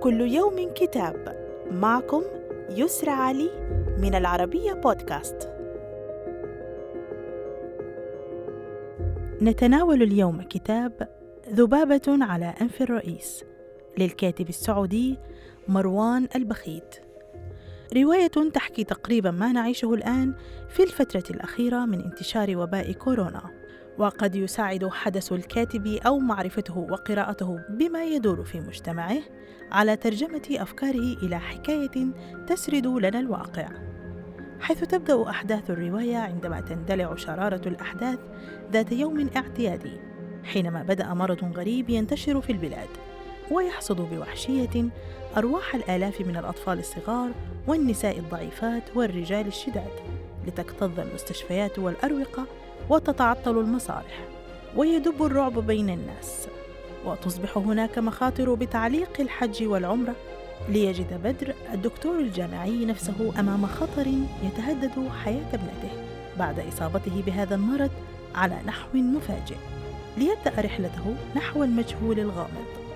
كل يوم كتاب. معكم يسرى علي من العربية بودكاست. نتناول اليوم كتاب ذبابة على أنف الرئيس للكاتب السعودي مروان البخيت. رواية تحكي تقريبا ما نعيشه الآن في الفترة الأخيرة من انتشار وباء كورونا وقد يساعد حدث الكاتب أو معرفته وقراءته بما يدور في مجتمعه على ترجمة أفكاره إلى حكاية تسرد لنا الواقع. حيث تبدأ أحداث الرواية عندما تندلع شرارة الأحداث ذات يوم اعتيادي حينما بدأ مرض غريب ينتشر في البلاد. ويحصد بوحشية أرواح الآلاف من الأطفال الصغار والنساء الضعيفات والرجال الشداد لتكتظ المستشفيات والأروقة وتتعطل المصالح ويدب الرعب بين الناس وتصبح هناك مخاطر بتعليق الحج والعمرة ليجد بدر الدكتور الجامعي نفسه أمام خطر يتهدد حياة ابنته بعد إصابته بهذا المرض على نحو مفاجئ ليبدأ رحلته نحو المجهول الغامض.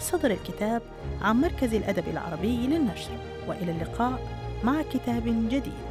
صدر الكتاب عن مركز الأدب العربي للنشر وإلى اللقاء مع كتاب جديد.